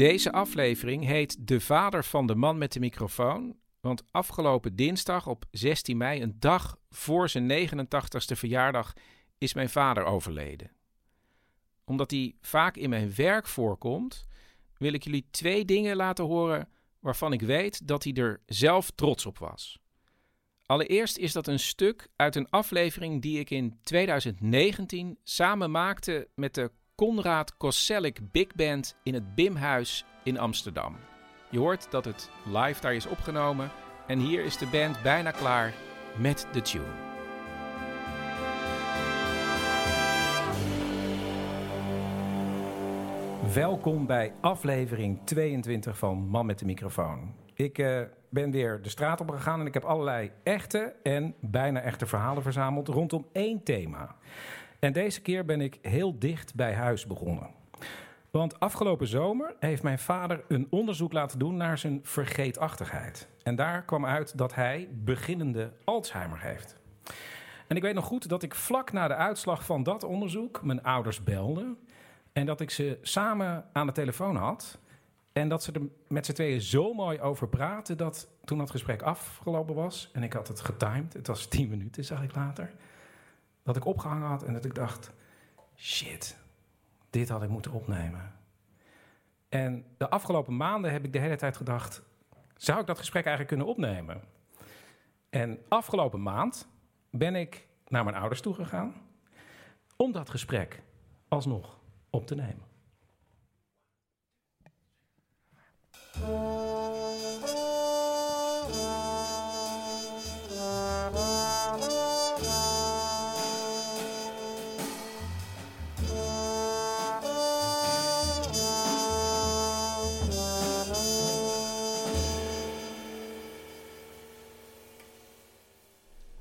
Deze aflevering heet De Vader van de Man met de Microfoon. Want afgelopen dinsdag op 16 mei, een dag voor zijn 89ste verjaardag, is mijn vader overleden. Omdat hij vaak in mijn werk voorkomt, wil ik jullie twee dingen laten horen waarvan ik weet dat hij er zelf trots op was. Allereerst is dat een stuk uit een aflevering die ik in 2019 samen maakte met de Conrad Koselleck Big Band in het Bimhuis in Amsterdam. Je hoort dat het live daar is opgenomen en hier is de band bijna klaar met de tune. Welkom bij aflevering 22 van Man met de microfoon. Ik uh, ben weer de straat op gegaan en ik heb allerlei echte en bijna echte verhalen verzameld rondom één thema. En deze keer ben ik heel dicht bij huis begonnen. Want afgelopen zomer heeft mijn vader een onderzoek laten doen naar zijn vergeetachtigheid. En daar kwam uit dat hij beginnende Alzheimer heeft. En ik weet nog goed dat ik vlak na de uitslag van dat onderzoek mijn ouders belde. En dat ik ze samen aan de telefoon had. En dat ze er met z'n tweeën zo mooi over praten dat toen dat gesprek afgelopen was. En ik had het getimed, het was tien minuten, zag ik later. Dat ik opgehangen had en dat ik dacht: shit, dit had ik moeten opnemen. En de afgelopen maanden heb ik de hele tijd gedacht: zou ik dat gesprek eigenlijk kunnen opnemen? En afgelopen maand ben ik naar mijn ouders toe gegaan om dat gesprek alsnog op te nemen.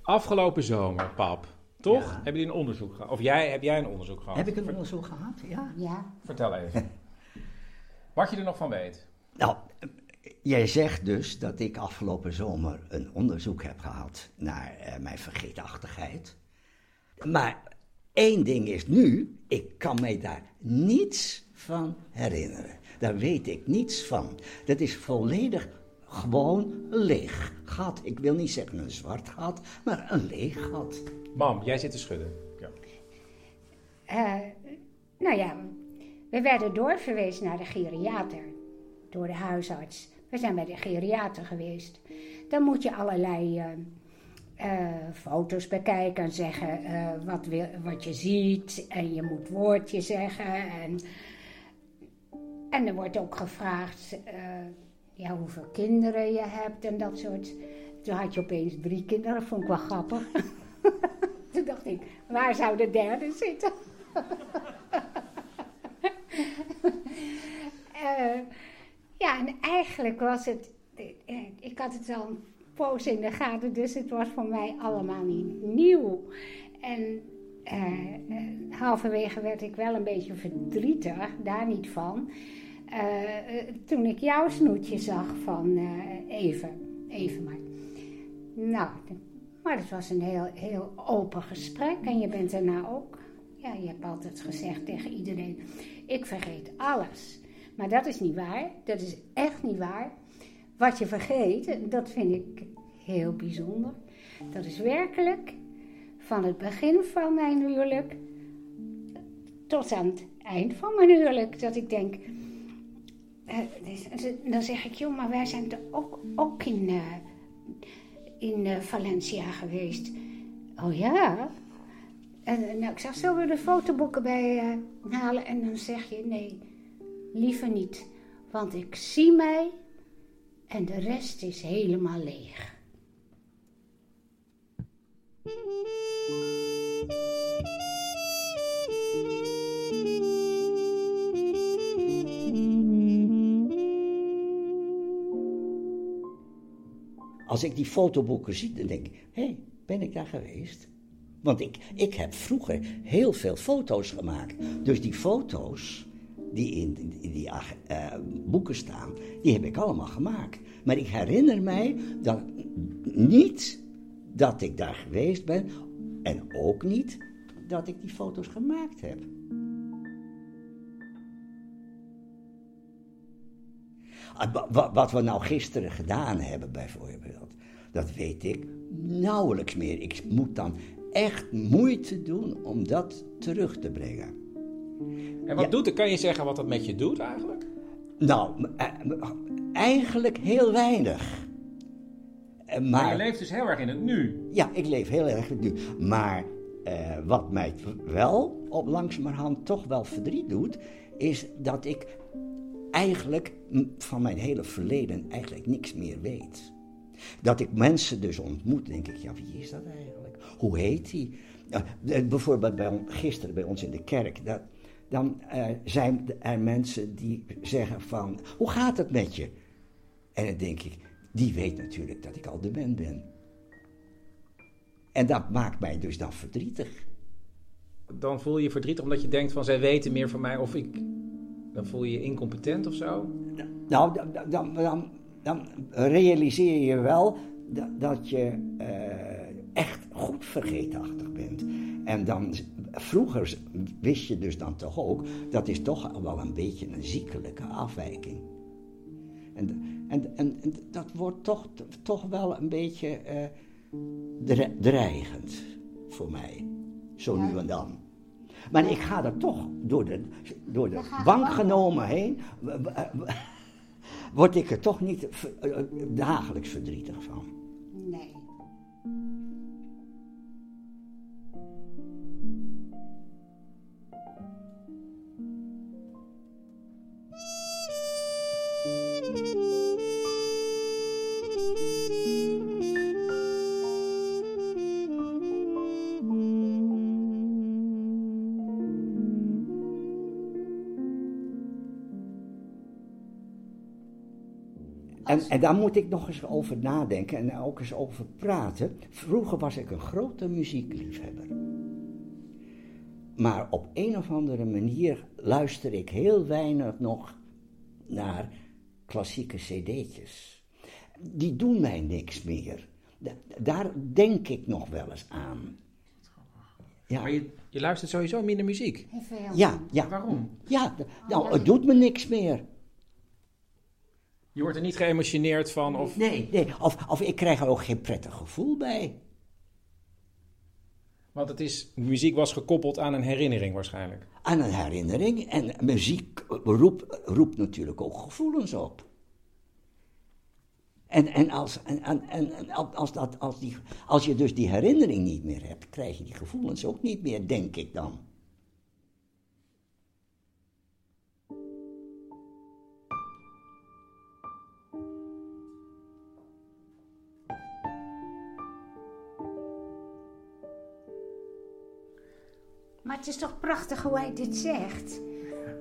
Afgelopen zomer, pap. Toch? Ja. Hebben jullie een onderzoek gehad? Of jij, heb jij een onderzoek gehad? Heb ik een onderzoek gehad? Ja. Ja, Vertel even. Wat je er nog van weet. Nou, jij zegt dus dat ik afgelopen zomer een onderzoek heb gehad naar eh, mijn vergeetachtigheid. Maar één ding is nu, ik kan mij daar niets van herinneren. Daar weet ik niets van. Dat is volledig gewoon een leeg gat. Ik wil niet zeggen een zwart gat, maar een leeg gat. Mam, jij zit te schudden. Ja. eh, nou ja, we werden doorverwezen naar de geriater door de huisarts. We zijn bij de geriater geweest. Dan moet je allerlei eh, eh, foto's bekijken en zeggen eh, wat, wil, wat je ziet. En je moet woordje zeggen. En, en er wordt ook gevraagd eh, ja, hoeveel kinderen je hebt en dat soort. Toen had je opeens drie kinderen, vond ik wel grappig. Toen dacht ik, waar zou de derde zitten? Eh, ja, en eigenlijk was het. eh, Ik had het al een poos in de gaten, dus het was voor mij allemaal niet nieuw. En eh, halverwege werd ik wel een beetje verdrietig, daar niet van. Eh, eh, toen ik jouw snoetje zag van eh, even, even maar. Nou, maar het was een heel, heel open gesprek en je bent daarna ook. Ja, je hebt altijd gezegd tegen iedereen: ik vergeet alles. Maar dat is niet waar. Dat is echt niet waar. Wat je vergeet, dat vind ik heel bijzonder. Dat is werkelijk van het begin van mijn huwelijk tot aan het eind van mijn huwelijk. Dat ik denk, dan zeg ik, joh, maar wij zijn er ook, in, eh, in eh, Valencia geweest. Oh ja? En, eh, nou, ik zeg, zullen we de fotoboeken bij eh, halen? En dan zeg je, nee, liever niet. Want ik zie mij en de rest is helemaal leeg. Als ik die fotoboeken zie, dan denk ik, hé, hey, ben ik daar geweest? Want ik, ik heb vroeger heel veel foto's gemaakt. Dus die foto's die in, die eh, boeken staan, die heb ik allemaal gemaakt. Maar ik herinner mij dat niet dat ik daar geweest ben en ook niet dat ik die foto's gemaakt heb. Wat we nou gisteren gedaan hebben, bijvoorbeeld, dat weet ik nauwelijks meer. Ik moet dan echt moeite doen om dat terug te brengen. En wat Ja. doet het? Kan je zeggen wat dat met je doet eigenlijk? Nou, eh, eigenlijk heel weinig. Eh, Maar Maar, je leeft dus heel erg in het nu. ja, ik leef heel erg nu. Maar eh, wat mij wel op langzamerhand toch wel verdriet doet, is dat ik eigenlijk van mijn hele verleden eigenlijk niks meer weet. Dat ik mensen dus ontmoet, denk ik, ja, wie is dat eigenlijk? Hoe heet die? Eh, bijvoorbeeld bij, gisteren bij ons in de kerk, dat, dan eh, zijn er mensen die zeggen van, hoe gaat het met je? En dan denk ik, die weet natuurlijk dat ik al dement ben. En dat maakt mij dus dan verdrietig. Dan voel je je verdrietig omdat je denkt van zij weten meer van mij of ik... Dan voel je je incompetent of zo. Nou, dan, dan, dan, dan realiseer je wel dat, dat je eh, echt goed vergeetachtig bent. En dan, vroeger wist je dus dan toch ook, dat is toch wel een beetje een ziekelijke afwijking. En, en, en, en dat wordt toch, toch wel een beetje eh, dre- dreigend voor mij, zo nu en dan. Maar ik ga er toch door de, door de bank genomen heen, word ik er toch niet v- eh, dagelijks verdrietig van. Nee. En, en daar moet ik nog eens over nadenken en ook eens over praten. Vroeger was ik een grote muziekliefhebber. Maar op een of andere manier luister ik heel weinig nog naar klassieke cd'tjes. Die doen mij niks meer. Da- daar denk ik nog wel eens aan. Ja, Maar je, je luistert sowieso minder muziek. Ja, ja. Waarom? Ja, nou, het doet me niks meer. Je wordt er niet geëmotioneerd van of... Nee, nee. Of, of ik krijg er ook geen prettig gevoel bij. Want het is, muziek was gekoppeld aan een herinnering waarschijnlijk. aan een herinnering. En muziek roept, roept natuurlijk ook gevoelens op. En, en, als, en, en, als, dat, als, die, als je dus die herinnering niet meer hebt, krijg je die gevoelens ook niet meer, denk ik dan. Maar het is toch prachtig hoe hij dit zegt.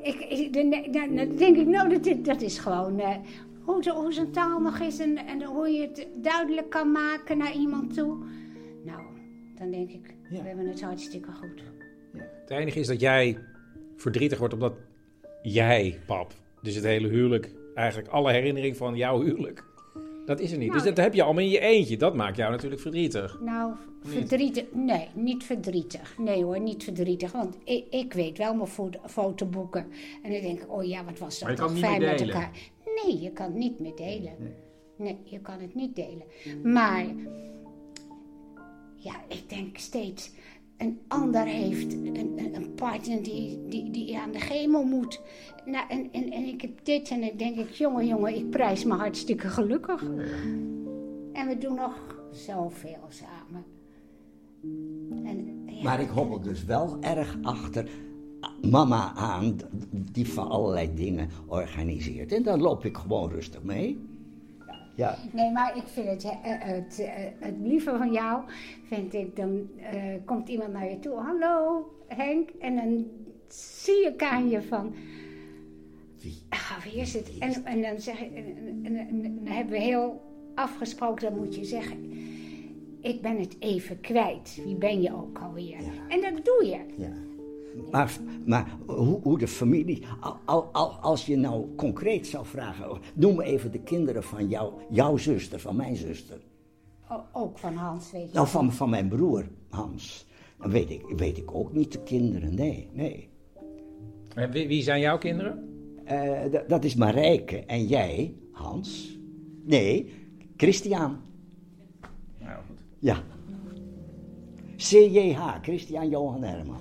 Ik, ik, dan, dan- dan denk ik, nou, dat, dat is gewoon eh, hoe, zo- hoe zijn taal nog is en, en hoe je het duidelijk kan maken naar iemand toe. Nou, dan denk ik, Ja. we hebben het hartstikke goed. Het enige is dat jij verdrietig wordt omdat jij, pap, dus het hele huwelijk, eigenlijk alle herinnering van jouw huwelijk, dat is er niet. Nou, dus dat heb je allemaal in je eentje. Dat maakt jou natuurlijk verdrietig. Nou, verdrietig. Nee, niet verdrietig. Nee hoor, niet verdrietig. Want ik, ik weet wel mijn fo- fotoboeken. En dan denk ik, oh ja, wat was dat Maar je kan toch fijn met delen. elkaar. Nee, je kan het niet meer delen. Nee, je kan het niet delen. Maar, ja, ik denk steeds, een ander heeft een, een, partner die, die, die aan de chemo moet. Nou, en, en, en ik heb dit en dan denk ik, jongen, jongen, ik prijs me hartstikke gelukkig. En we doen nog zoveel samen. En, Maar ik hobbel dus wel erg achter mama aan, die van allerlei dingen organiseert. En dan loop ik gewoon rustig mee. Ja, Nee, maar ik vind het, eh, het, eh, het lieve van jou, vind ik, dan eh, komt iemand naar je toe. Hallo Henk. En dan zie ik aan je van, wie? ah, wie is het? En, en dan zeg ik, en, en- en- en dan hebben we heel afgesproken, dan moet je zeggen, ik ben het even kwijt. Wie ben je ook alweer? Ja. En dat doe je. Ja. Maar, maar hoe, hoe de familie, al, al, al- als je nou concreet zou vragen, noem me even de kinderen van jou, jouw zuster, van mijn zuster. O- ook van Hans, weet je. Nou, van, van mijn broer, Hans. Dan weet ik, weet ik ook niet de kinderen, nee, nee. En wie, wie zijn jouw kinderen? Eh, d- dat is Marijke. En jij, Hans? Nee, Christian. Nou, goed. Ja. CJH, Christian Johan Herman.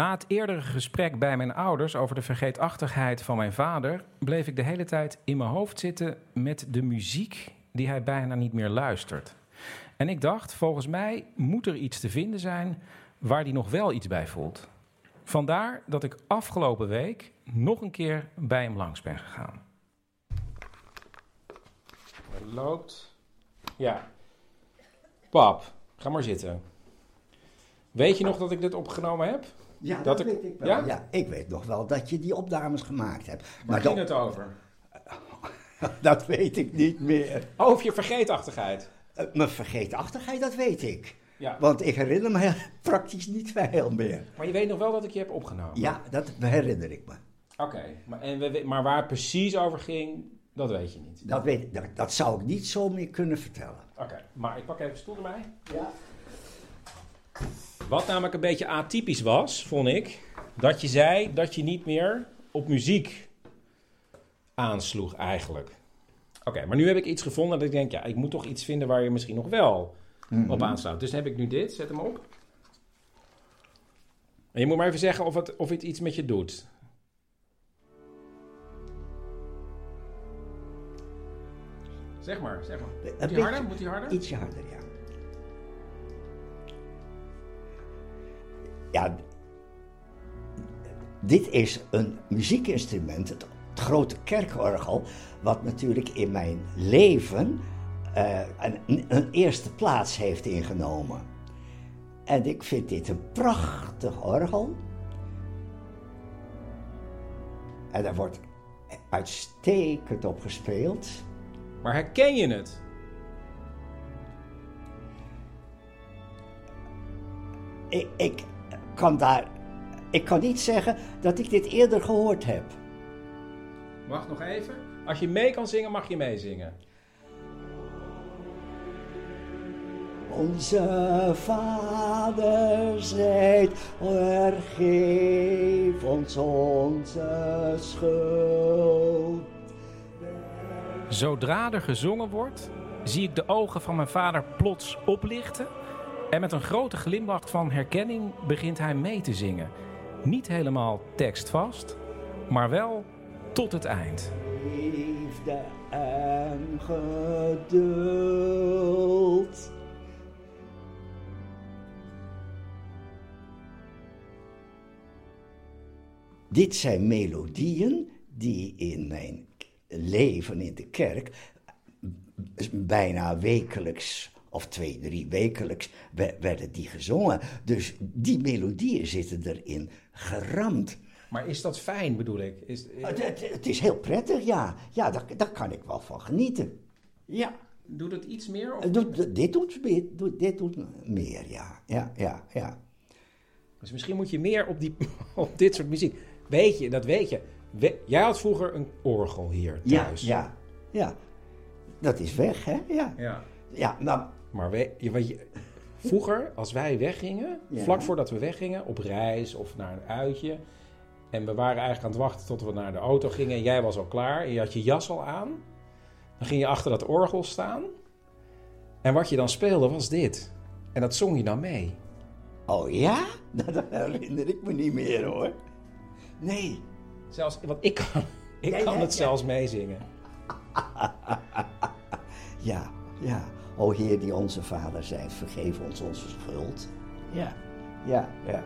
Na het eerdere gesprek bij mijn ouders over de vergeetachtigheid van mijn vader, bleef ik de hele tijd in mijn hoofd zitten met de muziek die hij bijna niet meer luistert. En ik dacht, volgens mij moet er iets te vinden zijn waar hij nog wel iets bij voelt. Vandaar dat ik afgelopen week nog een keer bij hem langs ben gegaan. Het loopt. Ja. Pap, ga maar zitten. Weet je nog dat ik dit opgenomen heb? Ja, Dat dat, ik- weet ik wel. ja? Ja? ik weet nog wel dat je die opnames gemaakt hebt. Waar Maar ging dat, het over? dat weet ik niet meer. Over je vergeetachtigheid. Eh, Mijn vergeetachtigheid, dat weet ik. Ja. Want ik herinner me praktisch niet veel meer. Maar je weet nog wel dat ik je heb opgenomen? Ja, dat herinner ik me. Oké, maar, en maar waar het precies over ging, dat weet je niet. Dat, weet, dat, dat zou ik niet zo meer kunnen vertellen. Oké, maar ik pak even stoel erbij. Ja. Wat namelijk een beetje atypisch was, vond ik, dat je zei dat je niet meer op muziek aansloeg eigenlijk. Oké, maar nu heb ik iets gevonden dat ik denk, ja, ik moet toch iets vinden waar je misschien nog wel op aansluit. Dus dan heb ik nu dit, zet hem op. En je moet maar even zeggen of het, of het iets met je doet. Zeg maar, zeg maar. Moet harder? Moet die harder? Ietsje harder, ja. Ja, dit is een muziekinstrument, het, het grote kerkorgel, wat natuurlijk in mijn leven eh, een, een eerste plaats heeft ingenomen. En ik vind dit een prachtig orgel. En daar wordt uitstekend op gespeeld. Maar herken je het? Ik, ik kan daar. Ik kan niet zeggen dat ik dit eerder gehoord heb. Wacht nog even. Als je mee kan zingen, mag je meezingen. Onze Vader zijt, vergeef ons onze schuld. Zodra er gezongen wordt, zie ik de ogen van mijn vader plots oplichten. En met een grote glimlach van herkenning begint hij mee te zingen. Niet helemaal tekstvast, maar wel tot het eind. Liefde en geduld. Dit zijn melodieën die in mijn leven in de kerk bijna wekelijks of twee, drie wekelijks we- werden die gezongen. Dus die melodieën zitten erin geramd. Maar is dat fijn, bedoel ik? Is, Het, het- het is heel prettig, ja. Ja, daar, daar kan ik wel van genieten. Ja. doet het iets meer? Of? Doet- dit, doet, dit doet meer, ja. Ja, ja, ja. Dus misschien moet je meer op, die, op dit soort muziek. Weet je, dat weet je. We- jij had vroeger een orgel hier Ja, thuis. ja, ja. Dat is weg, hè? Ja. ja. Ja, nou, Maar we, je, weet je, vroeger, als wij weggingen, Ja. vlak voordat we weggingen, op reis of naar een uitje. En we waren eigenlijk aan het wachten tot we naar de auto gingen. En jij was al klaar en je had je jas al aan. Dan ging je achter dat orgel staan. En wat je dan speelde was dit. En dat zong je dan mee. oh ja? Dat herinner ik me niet meer, hoor. Nee. Zelfs, want ik kan, ik Ja, kan ja, het zelfs meezingen. Ja, ja. O Heer die onze Vader zijt, vergeef ons onze schuld. Ja, ja, ja.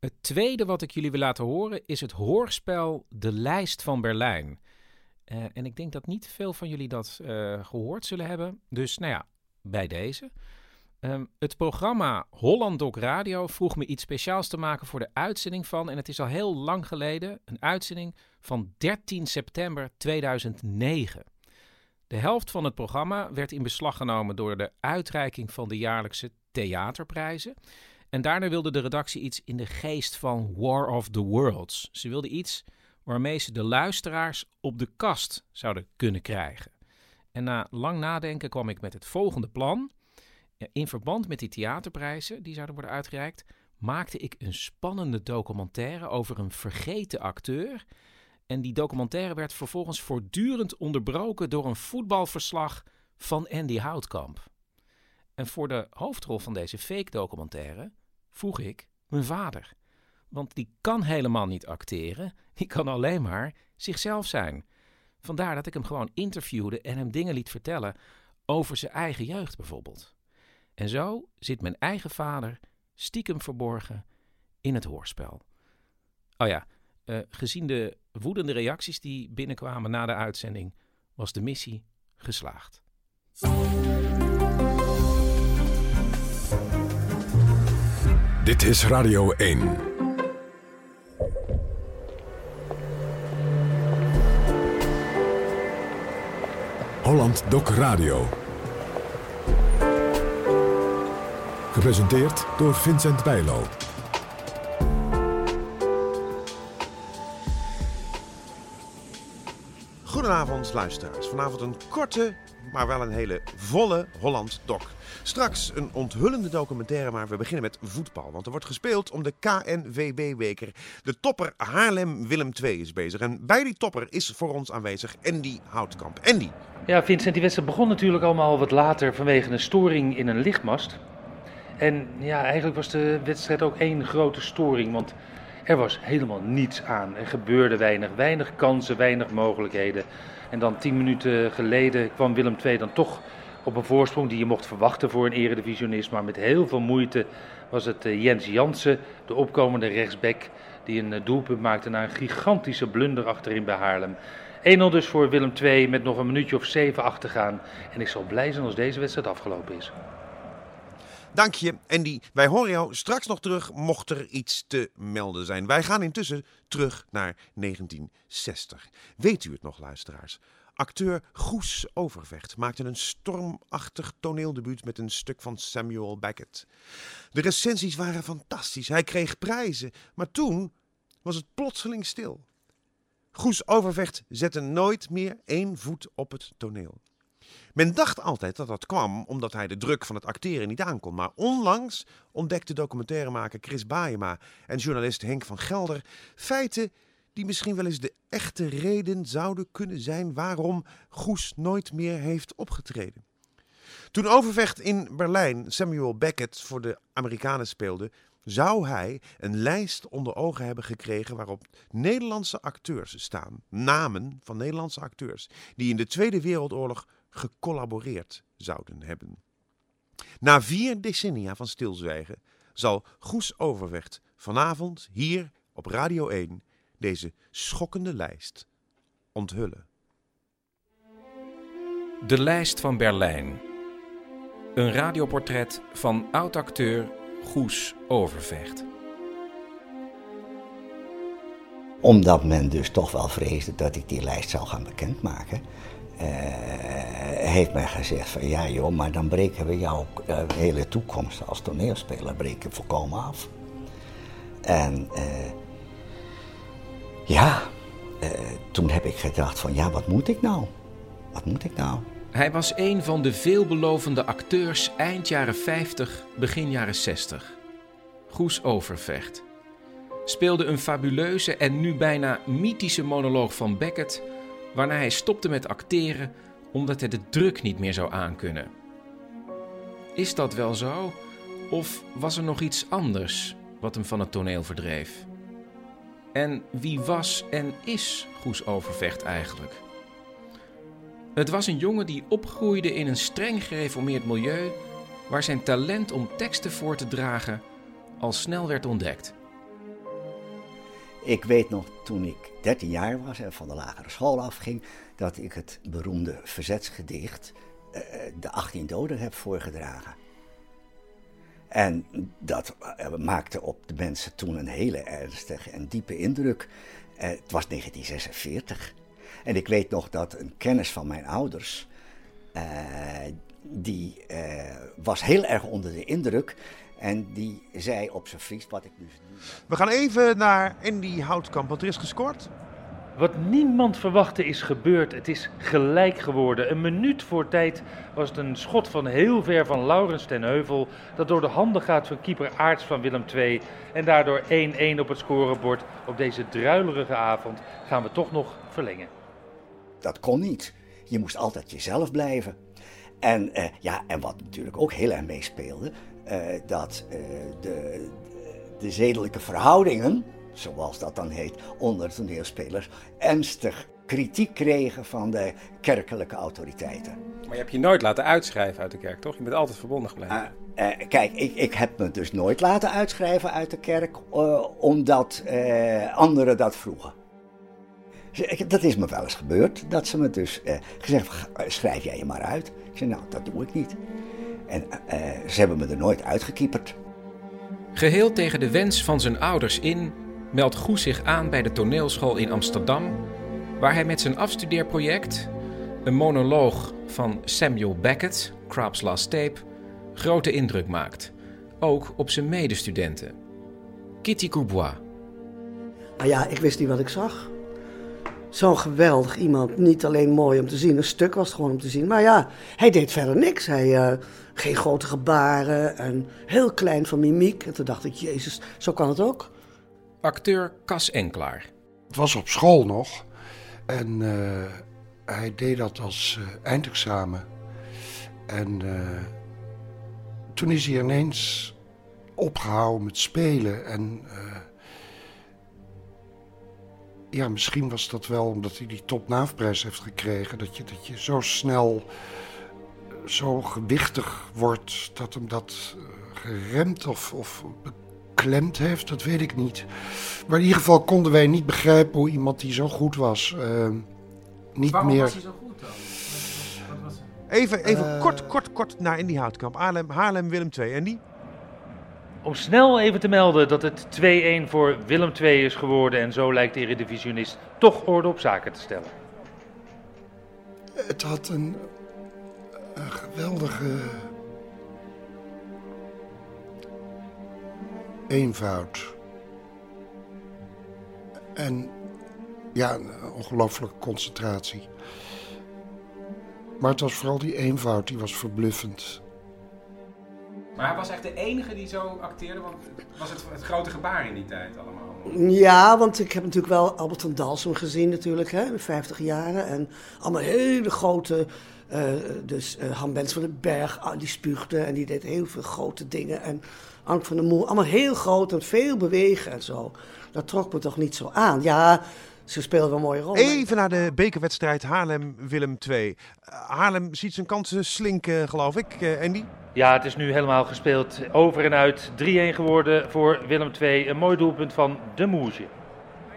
Het tweede wat ik jullie wil laten horen is het hoorspel De Lijst van Berlijn. Eh, en ik denk dat niet veel van jullie dat eh, gehoord zullen hebben. Dus nou ja, bij deze. Ehm, het programma Holland Doc Radio vroeg me iets speciaals te maken voor de uitzending van, en het is al heel lang geleden, een uitzending van 13 september 2009. De helft van het programma werd in beslag genomen door de uitreiking van de jaarlijkse theaterprijzen. En daarna wilde de redactie iets in de geest van War of the Worlds. Ze wilde iets waarmee ze de luisteraars op de kast zouden kunnen krijgen. En na lang nadenken kwam ik met het volgende plan. In verband met die theaterprijzen die zouden worden uitgereikt, maakte ik een spannende documentaire over een vergeten acteur. En die documentaire werd vervolgens voortdurend onderbroken door een voetbalverslag van Andy Houtkamp. En voor de hoofdrol van deze fake documentaire vroeg ik mijn vader. Want die kan helemaal niet acteren, die kan alleen maar zichzelf zijn. Vandaar dat ik hem gewoon interviewde en hem dingen liet vertellen over zijn eigen jeugd bijvoorbeeld. En zo zit mijn eigen vader stiekem verborgen in het hoorspel. Oh ja, uh, gezien de woedende reacties die binnenkwamen na de uitzending, was de missie geslaagd. Dit is Radio 1. Holland Doc Radio. Gepresenteerd door Vincent Bijlo. Goedenavond luisteraars. Vanavond een korte, maar wel een hele volle Holland Doc. Straks een onthullende documentaire, maar we beginnen met voetbal. Want er wordt gespeeld om de KNVB-beker. De topper Haarlem-Willem II is bezig. En bij die topper is voor ons aanwezig Andy Houtkamp. Andy. Ja, Vincent, die wedstrijd begon natuurlijk allemaal wat later vanwege een storing in een lichtmast. En ja, eigenlijk was de wedstrijd ook één grote storing, want er was helemaal niets aan. Er gebeurde weinig, weinig kansen, weinig mogelijkheden. En dan tien minuten geleden kwam Willem II dan toch op een voorsprong die je mocht verwachten voor een eredivisionist. Maar met heel veel moeite was het eh, Jens Jansen, de opkomende rechtsback, die een eh, doelpunt maakte na een gigantische blunder achterin bij Haarlem. 1-0 dus voor Willem II met nog een minuutje of zeven achter gaan. En ik zal blij zijn als deze wedstrijd afgelopen is. Dank je, Andy. Wij horen jou straks nog terug, mocht er iets te melden zijn. Wij gaan intussen terug naar 1960. Weet u het nog, luisteraars? Acteur Goes Overvecht maakte een stormachtig toneeldebuut met een stuk van Samuel Beckett. De recensies waren fantastisch, hij kreeg prijzen, maar toen was het plotseling stil. Goes Overvecht zette nooit meer één voet op het toneel. Men dacht altijd dat dat kwam omdat hij de druk van het acteren niet aankon. Maar onlangs ontdekte documentairemaker Chris Baayema en journalist Henk van Gelder feiten die misschien wel eens de echte reden zouden kunnen zijn waarom Goes nooit meer heeft opgetreden. Toen Overvecht in Berlijn Samuel Beckett voor de Amerikanen speelde, zou hij een lijst onder ogen hebben gekregen waarop Nederlandse acteurs staan. Namen van Nederlandse acteurs die in de Tweede Wereldoorlog gecollaboreerd zouden hebben. Na vier decennia van stilzwijgen zal Goes Overvecht vanavond hier op Radio 1 deze schokkende lijst onthullen. De lijst van Berlijn. Een radioportret van oud-acteur Goes Overvecht. Omdat men dus toch wel vreesde dat ik die lijst zou gaan bekendmaken, heeft men gezegd van ja joh, maar dan breken we jouw eh, hele toekomst als toneelspeler breken volkomen af. En eh, ja, eh, toen heb ik gedacht van ja, wat moet ik nou? Wat moet ik nou? Hij was een van de veelbelovende acteurs eind jaren 50, begin jaren 60. Goes Overvecht. Speelde een fabuleuze en nu bijna mythische monoloog van Beckett, waarna hij stopte met acteren omdat hij de druk niet meer zou aankunnen. Is dat wel zo? Of was er nog iets anders wat hem van het toneel verdreef? En wie was en is Goes Overvecht eigenlijk? Het was een jongen die opgroeide in een streng gereformeerd milieu, waar zijn talent om teksten voor te dragen al snel werd ontdekt. Ik weet nog toen ik 13 jaar was en van de lagere school afging, dat ik het beroemde verzetsgedicht eh, De 18 Doden heb voorgedragen. En dat eh, maakte op de mensen toen een hele ernstige en diepe indruk. Eh, het was 1946. En ik weet nog dat een kennis van mijn ouders, die was heel erg onder de indruk. En die zei op zijn Fries wat ik nu... We gaan even naar Andy Houtkamp, want er is gescoord. Wat niemand verwachtte is gebeurd. Het is gelijk geworden. Een minuut voor tijd was het een schot van heel ver van Laurens ten Heuvel. Dat door de handen gaat van keeper Aarts van Willem II. En daardoor 1-1 op het scorebord. Op deze druilerige avond gaan we toch nog verlengen. Dat kon niet. Je moest altijd jezelf blijven. En, eh, ja, en wat natuurlijk ook heel erg meespeelde, dat eh, de, de zedelijke verhoudingen, zoals dat dan heet, onder toneelspelers, ernstig kritiek kregen van de kerkelijke autoriteiten. Maar je hebt je nooit laten uitschrijven uit de kerk, toch? Je bent altijd verbonden gebleven. Uh, uh, kijk, ik, ik, heb me dus nooit laten uitschrijven uit de kerk, uh, omdat anderen dat vroegen. Dat is me wel eens gebeurd, dat ze me dus gezegd schrijf jij je maar uit. Ik zei, nou, dat doe ik niet. En ze hebben me er nooit uitgekieperd. Geheel tegen de wens van zijn ouders in, meldt Goes zich aan bij de toneelschool in Amsterdam, waar hij met zijn afstudeerproject, een monoloog van Samuel Beckett, Crab's Last Tape, grote indruk maakt. Ook op zijn medestudenten. Kitty Courbois. Nou ja, ik wist niet wat ik zag. Zo'n geweldig iemand. Niet alleen mooi om te zien, een stuk was het gewoon om te zien. Maar ja, hij deed verder niks. Hij, uh, geen grote gebaren en heel klein van mimiek. En toen dacht ik, jezus, zo kan het ook. Acteur Cas Enklaar. Het was op school nog. En uh, hij deed dat als uh, eindexamen. En toen is hij ineens opgehouden met spelen. En ja, misschien was dat wel omdat hij die topnaafprijs heeft gekregen. Dat je, dat je zo snel, zo gewichtig wordt dat hem dat geremd of, of beklemd heeft. Dat weet ik niet. Maar in ieder geval konden wij niet begrijpen hoe iemand die zo goed was. Uh, niet Waarom meer. was hij zo goed dan? Wat was? Even, even Eh. kort, kort, kort naar Andy Houtkamp. Haarlem, Haarlem Willem II. Andy? Om snel even te melden dat het 2-1 voor Willem II is geworden. En zo lijkt de Eredivisionist toch orde op zaken te stellen. Het had een, een geweldige eenvoud. En ja, een ongelooflijke concentratie. Maar het was vooral die eenvoud, die was verbluffend. Maar hij was echt de enige die zo acteerde, want was het het grote gebaar in die tijd allemaal? Ja, want ik heb natuurlijk wel Albert van Dalsem gezien natuurlijk, hè, in de 50 jaren. En allemaal hele grote, eh, dus uh, Han Bens van den Berg, ah, die spuugde en die deed heel veel grote dingen. En Ank van der Moer, allemaal heel groot en veel bewegen en zo. Dat trok me toch niet zo aan. Ja, Ze speelden een mooie rol. Even naar de bekerwedstrijd Haarlem-Willem 2. Haarlem ziet zijn kansen slinken, geloof ik. Eh, Andy? Ja, het is nu helemaal gespeeld. Over en uit. 3-1 geworden voor Willem II. Een mooi doelpunt van de Moesje.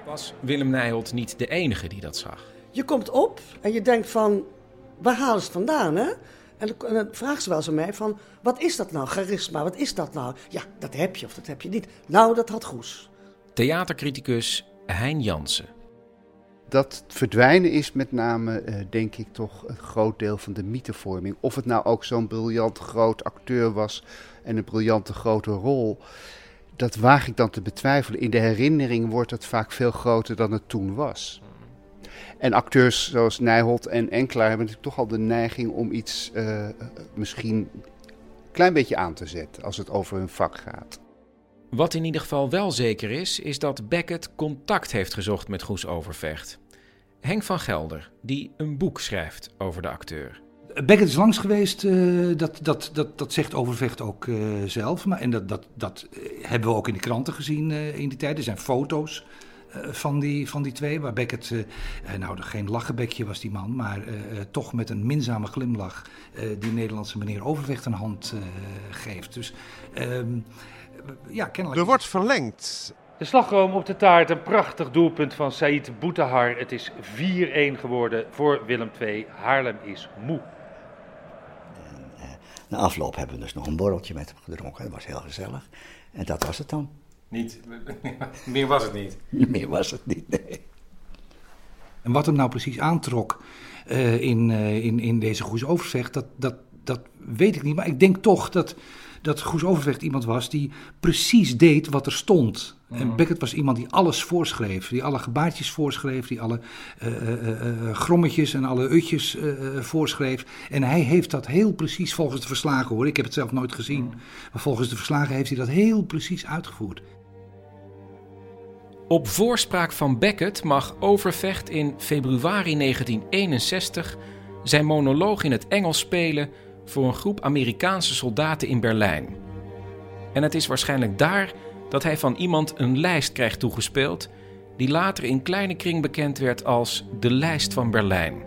Was Willem Nijholt niet de enige die dat zag? Je komt op en je denkt van, waar halen ze het vandaan, hè? En dan, en dan vragen ze wel eens aan mij van, wat is dat nou, charisma, wat is dat nou? Ja, dat heb je of dat heb je niet. Nou, dat had Goes. Theatercriticus Hein Jansen. Dat verdwijnen is met name, eh, denk ik, toch een groot deel van de mythevorming. Of het nou ook zo'n briljant groot acteur was en een briljante grote rol. Dat waag ik dan te betwijfelen. In de herinnering wordt het vaak veel groter dan het toen was. En acteurs zoals Nijholt en Enkelaar hebben natuurlijk toch al de neiging om iets eh, misschien een klein beetje aan te zetten als het over hun vak gaat. Wat in ieder geval wel zeker is, is dat Beckett contact heeft gezocht met Goes Overvecht. Henk van Gelder, die een boek schrijft over de acteur. Beckett is langs geweest, uh, dat, dat, dat, dat zegt Overvecht ook uh, zelf. Maar, en dat, dat, dat hebben we ook in de kranten gezien uh, in die tijd. Er zijn foto's van, die, van die twee, waar Beckett, nou geen lachenbekje was die man, maar toch met een minzame glimlach die Nederlandse meneer Overvecht een hand geeft. Dus ehm, ja, kennelijk. Er wordt verlengd. De slagroom op de taart, een prachtig doelpunt van Said Boutahar. Het is 4-1 geworden voor Willem II. Haarlem is moe. En, na afloop hebben we dus nog een borreltje met hem gedronken. Dat was heel gezellig. En dat was het dan. Niet, meer was het niet. meer was het niet, nee. En wat hem nou precies aantrok uh, in, uh, in, in deze Goes Overvecht, dat, dat, dat weet ik niet. Maar ik denk toch dat dat Goes Overvecht iemand was die precies deed wat er stond. En Beckett was iemand die alles voorschreef. Die alle gebaartjes voorschreef. Die alle uh, uh, uh, grommetjes en alle utjes voorschreef. En hij heeft dat heel precies volgens de verslagen hoor. Ik heb het zelf nooit gezien. Maar volgens de verslagen heeft hij dat heel precies uitgevoerd. Op voorspraak van Beckett mag Overvecht in februari 1961 zijn monoloog in het Engels spelen voor een groep Amerikaanse soldaten in Berlijn. En het is waarschijnlijk daar dat hij van iemand een lijst krijgt toegespeeld, die later in kleine kring bekend werd als de Lijst van Berlijn.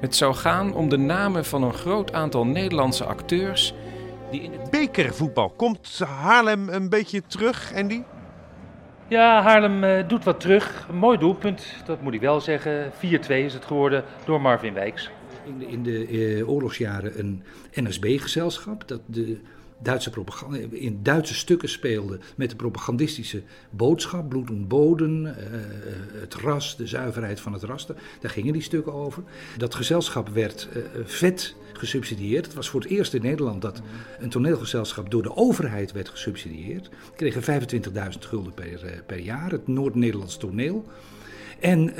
Het zou gaan om de namen van een groot aantal Nederlandse acteurs die in het bekervoetbal komt Haarlem een beetje terug, Andy? Ja, Haarlem uh, doet wat terug. Mooi doelpunt, dat moet ik wel zeggen. 4-2 is het geworden door Marvin Wijks in de, in de uh, oorlogsjaren een NSB-gezelschap. Dat de Duitse propaganda, in Duitse stukken speelde met de propagandistische boodschap. Bloed en boden, uh, het ras, de zuiverheid van het ras. Daar gingen die stukken over. Dat gezelschap werd uh, vet gesubsidieerd. Het was voor het eerst in Nederland dat een toneelgezelschap door de overheid werd gesubsidieerd. Kregen 25.000 gulden per, per jaar, het Noord-Nederlands toneel. En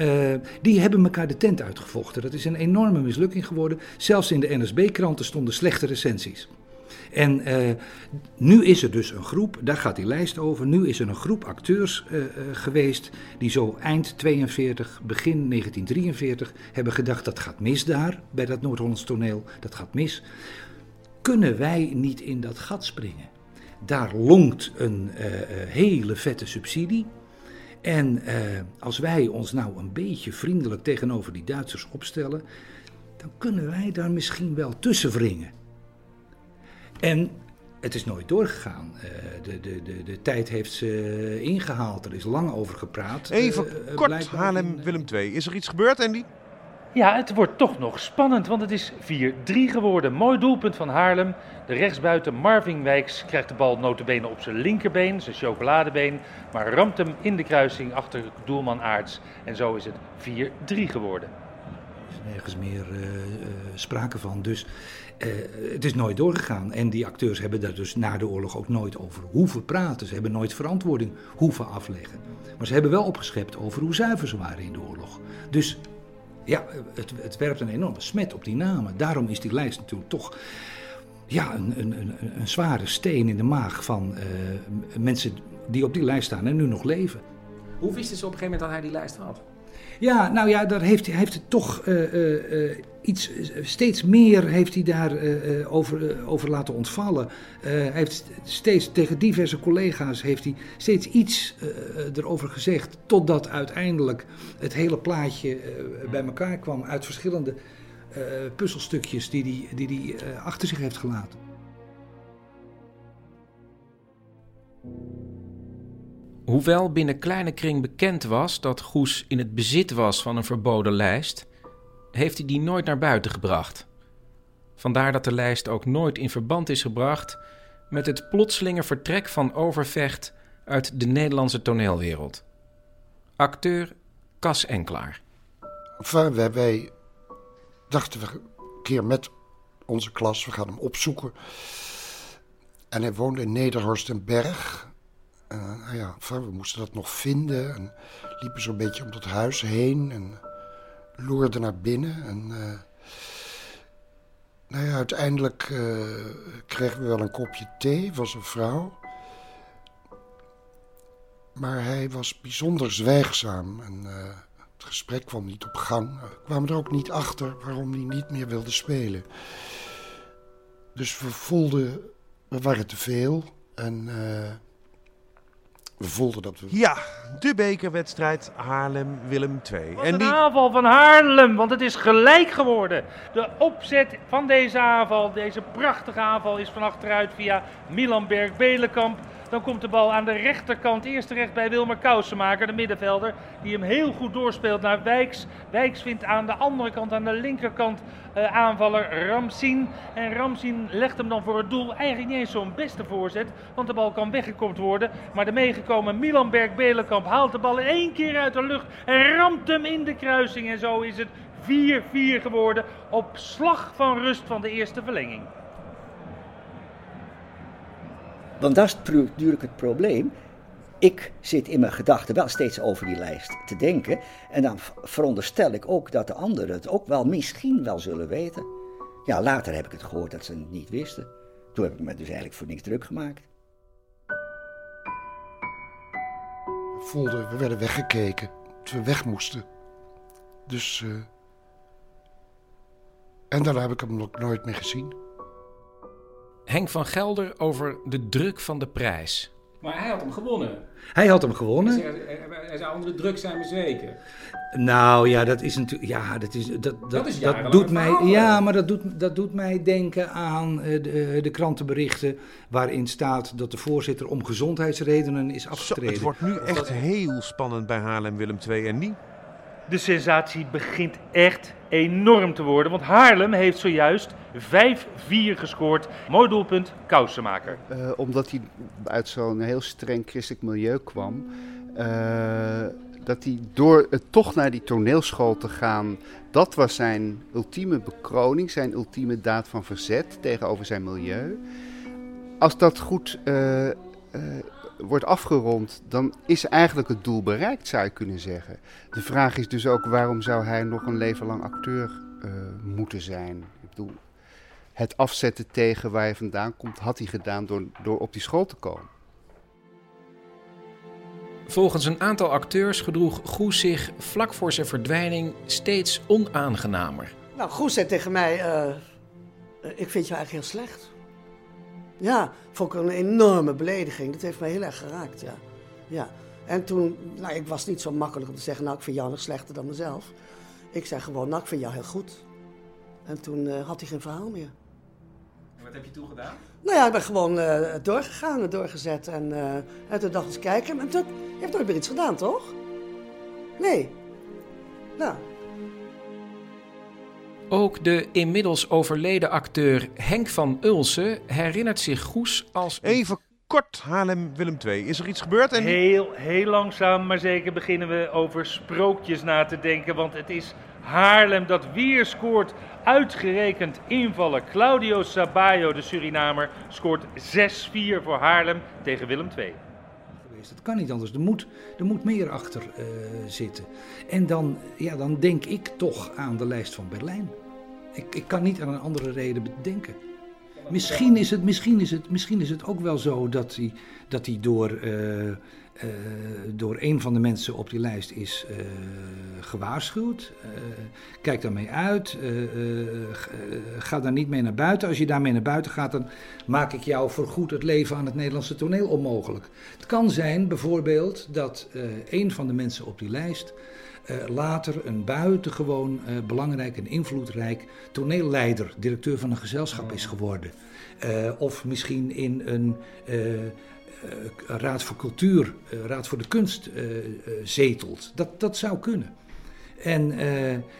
die hebben elkaar de tent uitgevochten. Dat is een enorme mislukking geworden. Zelfs in de NSB-kranten stonden slechte recensies. En uh, nu is er dus een groep, daar gaat die lijst over. Nu is er een groep acteurs uh, geweest die zo eind 42, begin 1943 hebben gedacht: dat gaat mis daar bij dat Noord-Hollands toneel, dat gaat mis. Kunnen wij niet in dat gat springen? Daar longt een hele vette subsidie. En als wij ons nou een beetje vriendelijk tegenover die Duitsers opstellen, dan kunnen wij daar misschien wel tussen wringen. En het is nooit doorgegaan. Uh, de, de, de, de tijd heeft ze ingehaald. Er is lang over gepraat. Even uh, kort, Haarlem-Willem II. Is er iets gebeurd, Andy? Ja, het wordt toch nog spannend, want het is 4-3 geworden. Mooi doelpunt van Haarlem. De rechtsbuiten Marvin Wijks krijgt de bal notabene op zijn linkerbeen, zijn chocoladebeen, maar ramt hem in de kruising achter doelman Aarts. En zo is het 4-3 geworden. Er is nergens meer uh, uh, sprake van, dus uh, het is nooit doorgegaan. En die acteurs hebben daar dus na de oorlog ook nooit over hoeven praten. Ze hebben nooit verantwoording hoeven afleggen. Maar ze hebben wel opgeschept over hoe zuiver ze waren in de oorlog. Dus ja, het, werpt een enorme smet op die namen. Daarom is die lijst natuurlijk toch ja, een, een, een, een zware steen in de maag van uh, mensen die op die lijst staan en nu nog leven. Hoe wisten ze op een gegeven moment dat hij die lijst had? Ja, nou ja, daar heeft, heeft het toch eh, eh, eh, iets, steeds meer heeft hij daar eh, over, over laten ontvallen. Hij heeft steeds tegen diverse collega's heeft hij steeds iets erover gezegd, totdat uiteindelijk het hele plaatje bij elkaar kwam uit verschillende puzzelstukjes die hij die, die, achter zich heeft gelaten. Hoewel binnen kleine kring bekend was dat Goes in het bezit was van een verboden lijst, heeft hij die nooit naar buiten gebracht. Vandaar dat de lijst ook nooit in verband is gebracht met het plotselinge vertrek van Overvecht uit de Nederlandse toneelwereld. Acteur Cas Enklaar. Enfin, wij, dachten we een keer met onze klas, we gaan hem opzoeken. En hij woonde in Nederhorst nou ja, we moesten dat nog vinden en liepen zo'n beetje om dat huis heen en loerden naar binnen. En eh, nou ja, uiteindelijk eh, kregen we wel een kopje thee, was een vrouw. Maar hij was bijzonder zwijgzaam en het gesprek kwam niet op gang. We kwamen er ook niet achter waarom hij niet meer wilde spelen. Dus we voelden, we waren te veel en we voelden dat we... Ja, de bekerwedstrijd Haarlem-Willem 2. Wat een aanval van Haarlem, want het is gelijk geworden. De opzet van deze aanval, deze prachtige aanval, is van achteruit via Milanberg-Belenkamp. Dan komt de bal aan de rechterkant, eerst terecht bij Wilmer Kousenmaker, de middenvelder, die hem heel goed doorspeelt naar Wijks. Wijks vindt aan de andere kant, aan de linkerkant, eh, aanvaller Ramsien. En Ramsien legt hem dan voor het doel. Eigenlijk niet eens zo'n beste voorzet, want de bal kan weggekopt worden. Maar de meegekomen Milanberg-Belenkamp haalt de bal één keer uit de lucht en ramt hem in de kruising. En zo is het 4-4 geworden op slag van rust van de eerste verlenging. Want dat is natuurlijk het probleem. Ik zit in mijn gedachten wel steeds over die lijst te denken. En dan veronderstel ik ook dat de anderen het ook wel misschien wel zullen weten. Ja, later heb ik het gehoord dat ze het niet wisten. Toen heb ik me dus eigenlijk voor niks druk gemaakt. We we werden weggekeken. Dat we weg moesten. Dus. eh, en daarna heb ik hem nog nooit meer gezien. Henk van Gelder over de druk van de prijs. Maar hij had hem gewonnen. Hij had hem gewonnen. Hij zou onder de druk zijn bezweken. Nou ja, dat is natuurlijk. Ja, dat is. Dat, dat, Dat is dat jarenlang doet mij. verhaal, Ja, maar dat doet, dat doet mij denken aan eh, de, de krantenberichten. waarin staat dat de voorzitter om gezondheidsredenen is Zo, afgetreden. het wordt nu echt heel spannend bij Haarlem-Willem 2 en die. De sensatie begint echt enorm te worden, want Haarlem heeft zojuist 5-4 gescoord. Mooi doelpunt, Kousenmaker. Eh, omdat hij uit zo'n heel streng christelijk milieu kwam. eh, dat hij door het toch naar die toneelschool te gaan. Dat was zijn ultieme bekroning, zijn ultieme daad van verzet tegenover zijn milieu. Als dat goed eh, eh, wordt afgerond, dan is eigenlijk het doel bereikt, zou je kunnen zeggen. De vraag is dus ook waarom zou hij nog een leven lang acteur eh, moeten zijn? Ik bedoel, het afzetten tegen waar je vandaan komt, had hij gedaan door, door op die school te komen. Volgens een aantal acteurs gedroeg Goes zich vlak voor zijn verdwijning steeds onaangenamer. Nou, Goes zei tegen mij, eh, ik vind je eigenlijk heel slecht. Ja, vond ik een enorme belediging. Dat heeft mij heel erg geraakt, ja. ja. En toen, nou, ik was niet zo makkelijk om te zeggen, nou, ik vind jou nog slechter dan mezelf. Ik zei gewoon, nou, ik vind jou heel goed. En toen eh, had hij geen verhaal meer. Wat heb je toen gedaan? Nou ja, ik ben gewoon eh, doorgegaan en doorgezet. En, eh, en toen dacht ik kijken. En toen je hebt nooit meer iets gedaan, toch? Nee. Nou, Ook de inmiddels overleden acteur Henk van Ulsen herinnert zich Goes als... Even kort Haarlem-Willem 2. Is er iets gebeurd? En Heel, heel langzaam, maar zeker beginnen we over sprookjes na te denken. Want het is Haarlem dat weer scoort. Uitgerekend invallen. Claudio Sabayo, de Surinamer, scoort 6-4 voor Haarlem tegen Willem II. geweest. Dat kan niet anders. Er moet, er moet meer achter eh, zitten. En dan, ja, dan denk ik toch aan de lijst van Berlijn. Ik, ik kan niet aan een andere reden bedenken. Misschien is het, misschien is het, misschien is het ook wel zo dat hij, dat hij door, eh, eh, door een van de mensen op die lijst is eh, gewaarschuwd. Kijk daarmee uit. ga daar niet mee naar buiten. Als je daarmee naar buiten gaat, dan maak ik jou voorgoed het leven aan het Nederlandse toneel onmogelijk. Het kan zijn bijvoorbeeld dat een van de mensen op die lijst later een buitengewoon belangrijk en invloedrijk toneelleider, directeur van een gezelschap is geworden. of misschien in een Raad voor Cultuur, Raad voor de Kunst zetelt. Dat, dat zou kunnen. En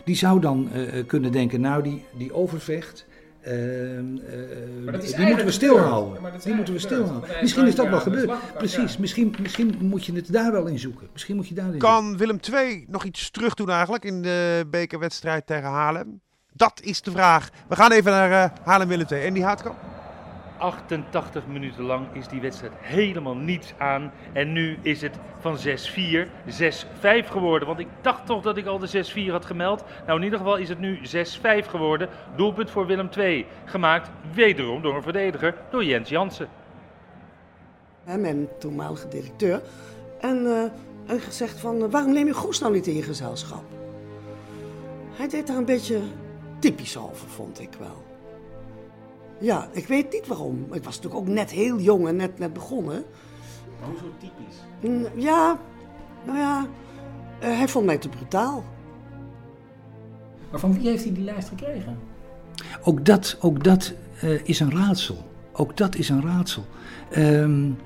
die zou dan kunnen denken, nou die, die overvecht, die moeten we stilhouden. Ja, die moeten we stilhouden. Misschien is dat wel gebeurd. Precies, misschien, misschien moet je het daar wel in zoeken. Misschien moet je daar kan Willem II nog iets terug doen eigenlijk in de bekerwedstrijd tegen Haarlem? Dat is de vraag. We gaan even naar Haarlem-Willem II. En die Haatkamp? 88 minuten lang is die wedstrijd helemaal niets aan. En nu is het van 6-4, 6-5 geworden. Want ik dacht toch dat ik al de 6-4 had gemeld. Nou, in ieder geval is het nu 6-5 geworden. Doelpunt voor Willem II. Gemaakt wederom door een verdediger, door Jens Jansen. Mijn toenmalige directeur. En, uh, en gezegd van, uh, waarom neem je Goes nou niet in je gezelschap? Hij deed daar een beetje typisch over, vond ik wel. Ja, ik weet niet waarom. Ik was natuurlijk ook net heel jong en net, net begonnen. Hoezo typisch? Mm, ja, nou ja, uh, hij vond mij te brutaal. Maar van wie heeft hij die lijst gekregen? Ook dat, ook dat uh, is een raadsel. Ook dat is een raadsel. Um,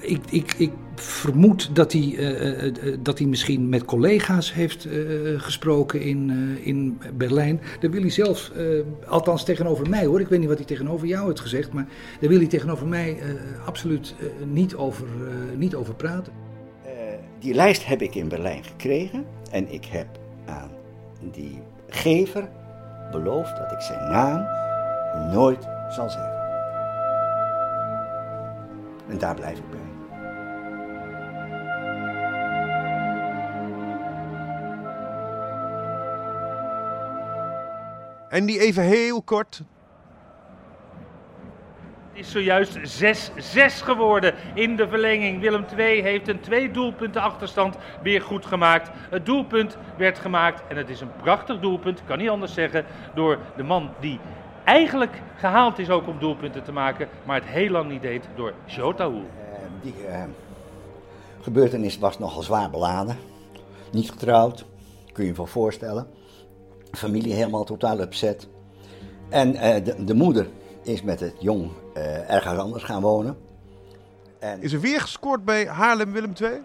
ik, ik, ik vermoed dat hij, uh, dat hij misschien met collega's heeft gesproken in, in Berlijn. Daar wil hij zelf, althans tegenover mij hoor, ik weet niet wat hij tegenover jou heeft gezegd, maar daar wil hij tegenover mij absoluut niet, over, niet over praten. die lijst heb ik in Berlijn gekregen en ik heb aan die gever beloofd dat ik zijn naam nooit zal zeggen. En daar blijf ik bij. En die even heel kort. Het is zojuist 6-6 geworden in de verlenging. Willem II heeft een twee doelpunten achterstand weer goed gemaakt. Het doelpunt werd gemaakt en het is een prachtig doelpunt, kan niet anders zeggen, door de man die eigenlijk gehaald is ook om doelpunten te maken, maar het heel lang niet deed door Jota Hoel. Uh, die uh, gebeurtenis was nogal zwaar beladen. Niet getrouwd, kun je je voorstellen. Familie helemaal totaal upset. En uh, de, de, moeder is met het jong ergens anders gaan wonen. En... Is er weer gescoord bij Haarlem-Willem II?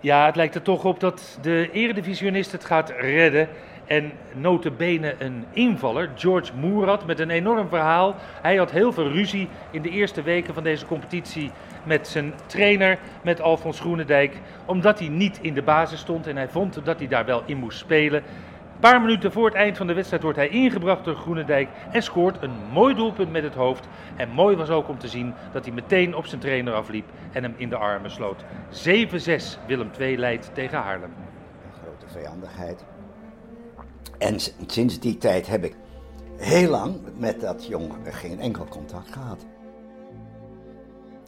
Ja, het lijkt er toch op dat de eredivisionist het gaat redden. En notabene een invaller, George Moerat, met een enorm verhaal. Hij had heel veel ruzie in de eerste weken van deze competitie met zijn trainer, met Alfons Groenendijk. Omdat hij niet in de basis stond en hij vond dat hij daar wel in moest spelen. Een paar minuten voor het eind van de wedstrijd wordt hij ingebracht door Groenendijk en scoort een mooi doelpunt met het hoofd. En mooi was ook om te zien dat hij meteen op zijn trainer afliep en hem in de armen sloot. 7-6 Willem II leidt tegen Haarlem. Een grote vijandigheid. En sinds die tijd heb ik heel lang met dat jong geen enkel contact gehad.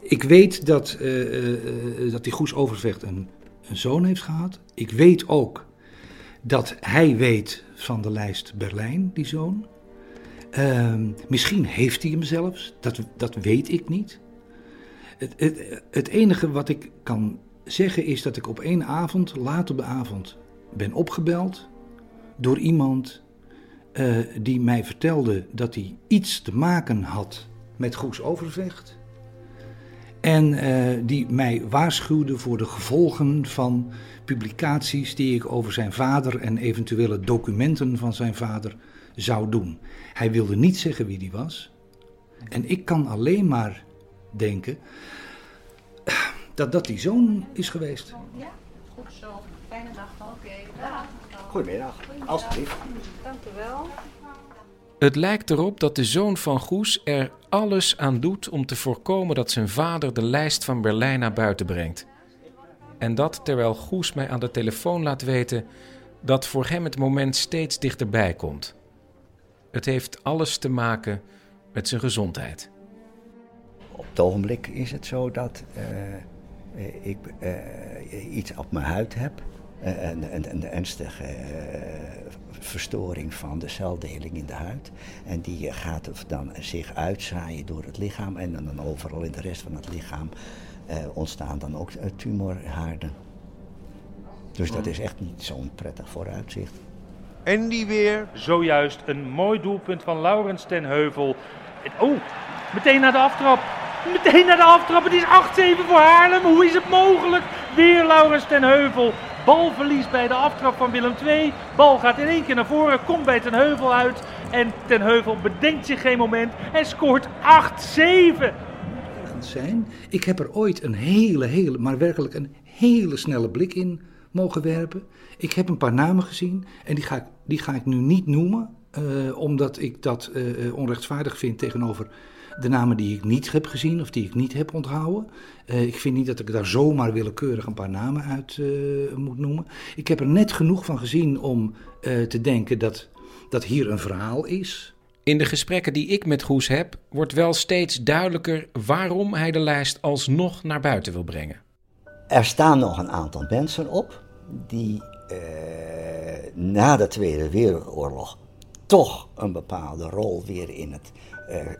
Ik weet dat, uh, dat die Goes Overvecht een, een zoon heeft gehad. Ik weet ook dat hij weet van de lijst Berlijn, die zoon. Uh, misschien heeft hij hem zelfs, dat, dat weet ik niet. Het, het, het, enige wat ik kan zeggen is dat ik op één avond, laat op de avond, ben opgebeld door iemand uh, die mij vertelde dat hij iets te maken had met Goes Overvecht. En uh, die mij waarschuwde voor de gevolgen van publicaties die ik over zijn vader en eventuele documenten van zijn vader zou doen. Hij wilde niet zeggen wie die was. En ik kan alleen maar denken dat dat die zoon is geweest. Ja, goed zo. Fijne dag. Oké, dag. Goedemiddag, alsjeblieft. Dank u wel. Het lijkt erop dat de zoon van Goes er alles aan doet om te voorkomen dat zijn vader de lijst van Berlijn naar buiten brengt. En dat terwijl Goes mij aan de telefoon laat weten dat voor hem het moment steeds dichterbij komt. Het heeft alles te maken met zijn gezondheid. Op het ogenblik is het zo dat uh, ik uh, iets op mijn huid heb eh, een, een, een ernstige eh, verstoring van de celdeling in de huid. En die gaat dan zich uitzaaien door het lichaam en dan overal in de rest van het lichaam eh, ontstaan dan ook eh, tumorhaarden. Dus dat is echt niet zo'n prettig vooruitzicht. En die weer. Zojuist een mooi doelpunt van Laurens ten Heuvel. Oh, meteen naar de aftrap. Meteen naar de aftrap. Het is 8-7 voor Haarlem. Hoe is het mogelijk? Weer Laurens ten Heuvel. Balverlies bij de aftrap van Willem II. Bal gaat in één keer naar voren, komt bij ten Heuvel uit. En ten Heuvel bedenkt zich geen moment en scoort 8-7. zijn. Ik heb er ooit een hele, hele, maar werkelijk een hele snelle blik in mogen werpen. Ik heb een paar namen gezien en die ga ik, die ga ik nu niet noemen, eh, omdat ik dat eh, eh, onrechtvaardig vind tegenover de namen die ik niet heb gezien of die ik niet heb onthouden. Eh, ik vind niet dat ik daar zomaar willekeurig een paar namen uit eh, moet noemen. Ik heb er net genoeg van gezien om eh, te denken dat, dat hier een verhaal is. In de gesprekken die ik met Goes heb, wordt wel steeds duidelijker waarom hij de lijst alsnog naar buiten wil brengen. Er staan nog een aantal mensen op die eh, na de Tweede Wereldoorlog toch een bepaalde rol weer in het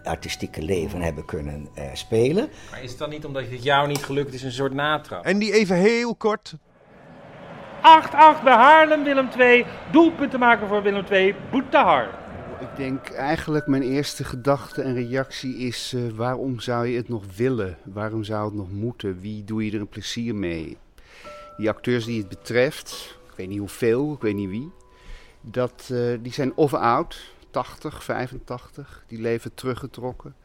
artistieke leven hebben kunnen eh, spelen. Maar is het dan niet omdat het jou niet gelukt is een soort natrap? En die even heel kort. 8-8 bij Haarlem, Willem II. Doelpunten maken voor Willem II, Boetahar. Ik denk eigenlijk mijn eerste gedachte en reactie is: eh, waarom zou je het nog willen? Waarom zou het nog moeten? Wie doe je er een plezier mee? Die acteurs die het betreft, ik weet niet hoeveel, ik weet niet wie, dat, eh, die zijn of oud, 80, 85, die leven teruggetrokken,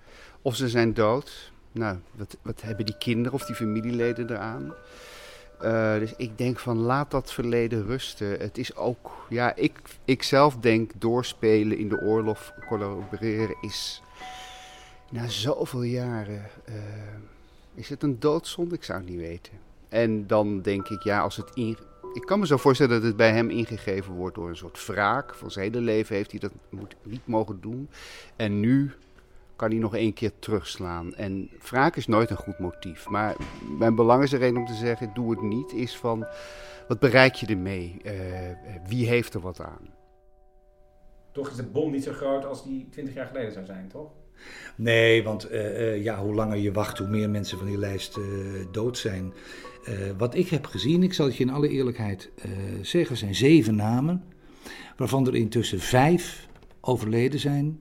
of ze zijn dood. Nou, wat, wat hebben die kinderen of die familieleden eraan? Eh, dus ik denk van laat dat verleden rusten. Het is ook, ja, ik, ik zelf denk doorspelen in de oorlog, collaboreren is na zoveel jaren. eh, is het een doodzonde? Ik zou het niet weten. En dan denk ik, ja, als het in. Ik kan me zo voorstellen dat het bij hem ingegeven wordt door een soort wraak. Van zijn hele leven heeft hij dat moet, niet mogen doen. En nu kan hij nog één keer terugslaan. En wraak is nooit een goed motief. Maar mijn belangrijkste reden om te zeggen, doe het niet, is van... Wat bereik je ermee? Eh, wie heeft er wat aan? Toch is de bom niet zo groot als die 20 jaar geleden zou zijn, toch? Nee, want eh, eh, ja, hoe langer je wacht, hoe meer mensen van die lijst eh, dood zijn. Eh, wat ik heb gezien, ik zal het je in alle eerlijkheid eh, zeggen, zijn zeven namen. Waarvan er intussen vijf overleden zijn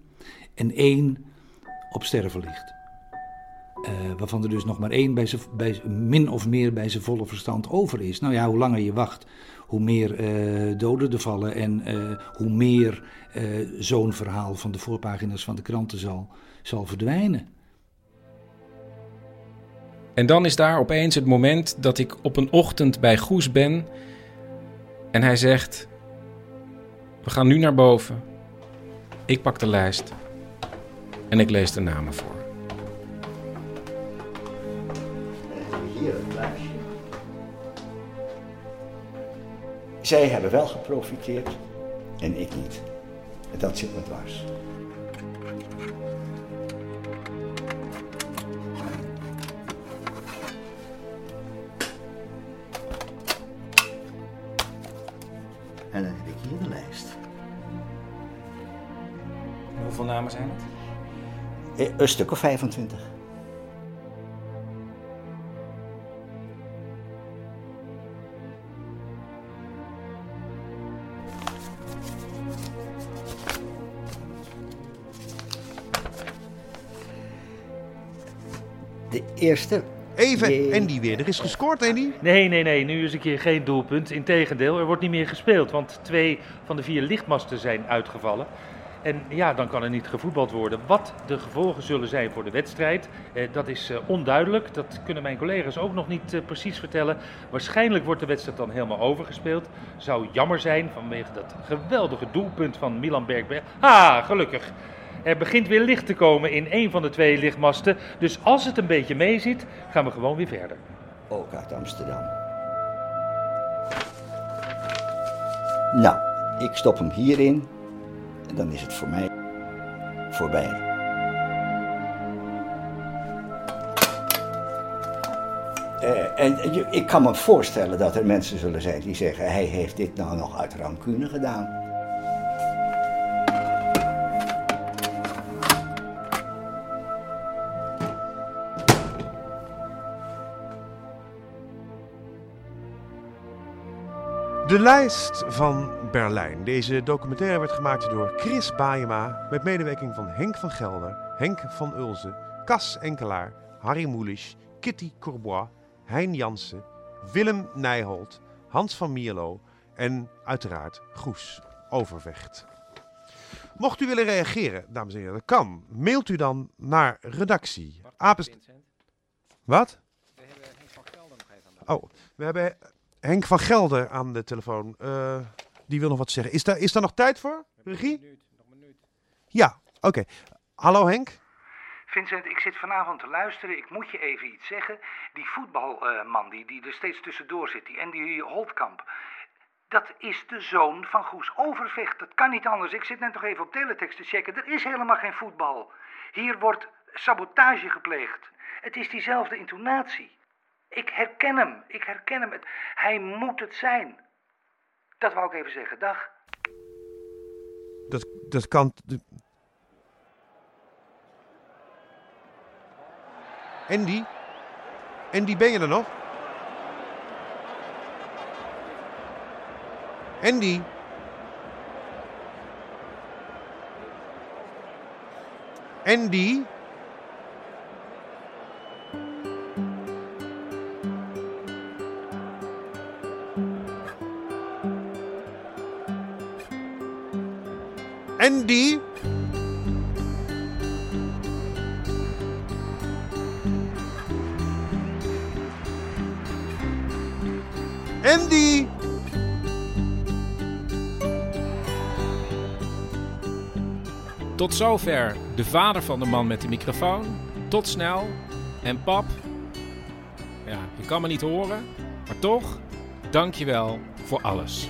en één op sterven ligt. Eh, waarvan er dus nog maar één bij bij, min of meer bij zijn volle verstand over is. Nou ja, hoe langer je wacht, hoe meer doden er vallen en hoe meer zo'n verhaal van de voorpagina's van de kranten zal, zal verdwijnen. En dan is daar opeens het moment dat ik op een ochtend bij Goes ben. En hij zegt: We gaan nu naar boven. Ik pak de lijst. En ik lees de namen voor. Hier het. Zij hebben wel geprofiteerd en ik niet. Dat zit me dwars. Zijn het? Eh, Een stuk of 25. De eerste. Even, en die weer. Er is gescoord, Andy. Nee, nee, nee, nu is een keer geen doelpunt. Integendeel, er wordt niet meer gespeeld, want twee van de vier lichtmasten zijn uitgevallen. En ja, dan kan er niet gevoetbald worden. Wat de gevolgen zullen zijn voor de wedstrijd, eh, dat is eh, onduidelijk. Dat kunnen mijn collega's ook nog niet eh, precies vertellen. Waarschijnlijk wordt de wedstrijd dan helemaal overgespeeld. Zou jammer zijn vanwege dat geweldige doelpunt van Milan Bergberg. Ah, gelukkig. Er begint weer licht te komen in een van de twee lichtmasten. Dus als het een beetje meeziet, gaan we gewoon weer verder. Ook uit Amsterdam. Nou, ik stop hem hierin. Dan is het voor mij voorbij. eh, en je- ik kan me voorstellen dat er mensen zullen zijn die zeggen: hij heeft dit nou nog uit rancune gedaan. De lijst van Berlijn. Deze documentaire werd gemaakt door Chris Baayema met medewerking van Henk van Gelder, Henk van Ulzen, Cas Enkelaar, Harry Moelisch, Kitty Courbois, Hein Jansen, Willem Nijholt, Hans van Mierlo en uiteraard Goes Overvecht. Mocht u willen reageren, dames en heren, dat kan. Mailt u dan naar redactie. Wat? Oh, we hebben Henk van Gelder aan de telefoon. Eh, die wil nog wat zeggen. Is daar, is daar nog tijd voor, regie? Ja, oké. Hallo Henk. Vincent, ik zit vanavond te luisteren. Ik moet je even iets zeggen. Die voetbalman die, die er steeds tussendoor zit, die Andy Holtkamp. Dat is de zoon van Goes Overvecht. Dat kan niet anders. Ik zit net nog even op teletext te checken. Er is helemaal geen voetbal. Hier wordt sabotage gepleegd. Het is diezelfde intonatie. Ik herken hem. Ik herken hem. Het- Hij moet het zijn. Dat wou ik even zeggen. Dag. Dat, dat kan. Andy? Andy, ben je er nog? Andy? Andy? Tot zover de vader van de man met de microfoon. Tot snel. En pap, ja, je kan me niet horen, maar toch, dank je wel voor alles.